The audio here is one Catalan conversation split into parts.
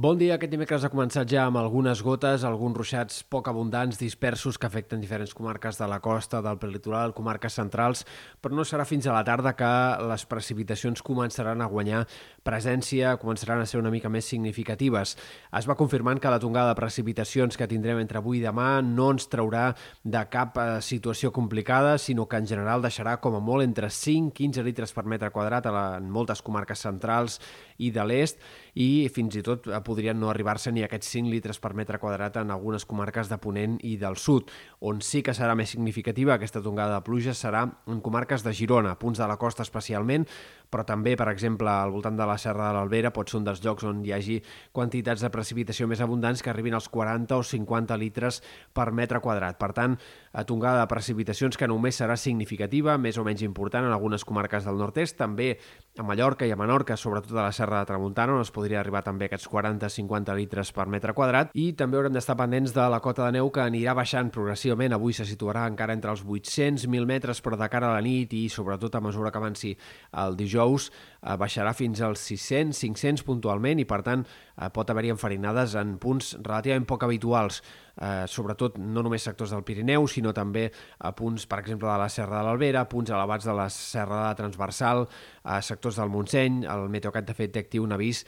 Bon dia. Aquest dimecres ha començat ja amb algunes gotes, alguns ruixats poc abundants, dispersos, que afecten diferents comarques de la costa, del prelitoral, comarques centrals, però no serà fins a la tarda que les precipitacions començaran a guanyar presència, començaran a ser una mica més significatives. Es va confirmant que la tongada de precipitacions que tindrem entre avui i demà no ens traurà de cap eh, situació complicada, sinó que en general deixarà com a molt entre 5 i 15 litres per metre quadrat en moltes comarques centrals i de l'est, i fins i tot a podrien no arribar-se ni aquests 5 litres per metre quadrat en algunes comarques de Ponent i del sud. On sí que serà més significativa aquesta tongada de pluja serà en comarques de Girona, punts de la costa especialment, però també, per exemple, al voltant de la Serra de l'Albera pot ser un dels llocs on hi hagi quantitats de precipitació més abundants que arribin als 40 o 50 litres per metre quadrat. Per tant, a tongada de precipitacions que només serà significativa, més o menys important en algunes comarques del nord-est, també a Mallorca i a Menorca, sobretot a la Serra de Tramuntana, on es podria arribar també a aquests 40-50 litres per metre quadrat, i també haurem d'estar pendents de la cota de neu que anirà baixant progressivament. Avui se situarà encara entre els 800-1.000 metres, però de cara a la nit i sobretot a mesura que avanci el dijous eh, baixarà fins als 600, 500 puntualment i, per tant, eh, pot haver-hi enfarinades en punts relativament poc habituals, eh, sobretot no només sectors del Pirineu, sinó també a punts, per exemple, de la Serra de l'Albera, punts elevats de la Serra de la Transversal, a sectors del Montseny, el Meteocat de fet té actiu un avís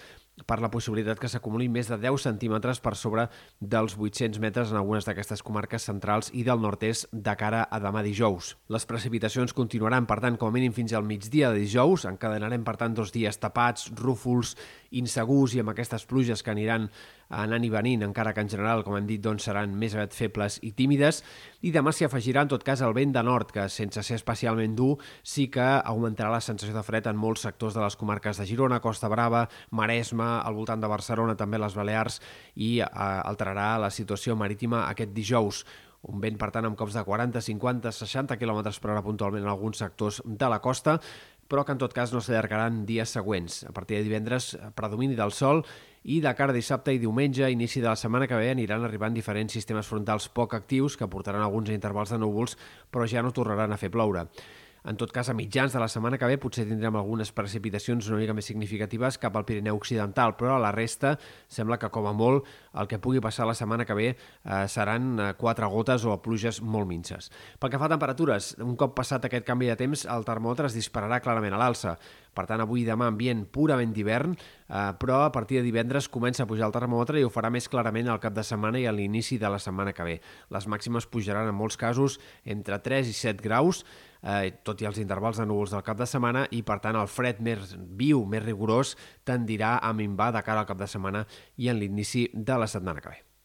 per la possibilitat que s'acumuli més de 10 centímetres per sobre dels 800 metres en algunes d'aquestes comarques centrals i del nord-est de cara a demà dijous. Les precipitacions continuaran, per tant, com a mínim fins al migdia de dijous. Encadenarem, per tant, dos dies tapats, rúfols, insegurs i amb aquestes pluges que aniran anant i venint, encara que en general, com hem dit, doncs seran més aviat febles i tímides. I demà s'hi afegirà, en tot cas, el vent de nord, que sense ser especialment dur, sí que augmentarà la sensació de fred en molts sectors de les comarques de Girona, Costa Brava, Maresme, al voltant de Barcelona, també les Balears, i eh, alterarà la situació marítima aquest dijous. Un vent, per tant, amb cops de 40, 50, 60 km per hora puntualment en alguns sectors de la costa, però que en tot cas no s'allargaran dies següents. A partir de divendres, predomini del sol i de cara a dissabte i diumenge, inici de la setmana que ve, aniran arribant diferents sistemes frontals poc actius que portaran alguns intervals de núvols, però ja no tornaran a fer ploure. En tot cas, a mitjans de la setmana que ve potser tindrem algunes precipitacions una mica més significatives cap al Pirineu Occidental, però a la resta sembla que com a molt el que pugui passar la setmana que ve eh, seran eh, quatre gotes o pluges molt minces. Pel que fa a temperatures, un cop passat aquest canvi de temps, el termòmetre es dispararà clarament a l'alça. Per tant, avui i demà ambient purament d'hivern, eh, però a partir de divendres comença a pujar el termòmetre i ho farà més clarament al cap de setmana i a l'inici de la setmana que ve. Les màximes pujaran en molts casos entre 3 i 7 graus, eh, tot i els intervals de núvols del cap de setmana, i per tant el fred més viu, més rigorós, tendirà a minvar de cara al cap de setmana i en l'inici de la setmana que ve.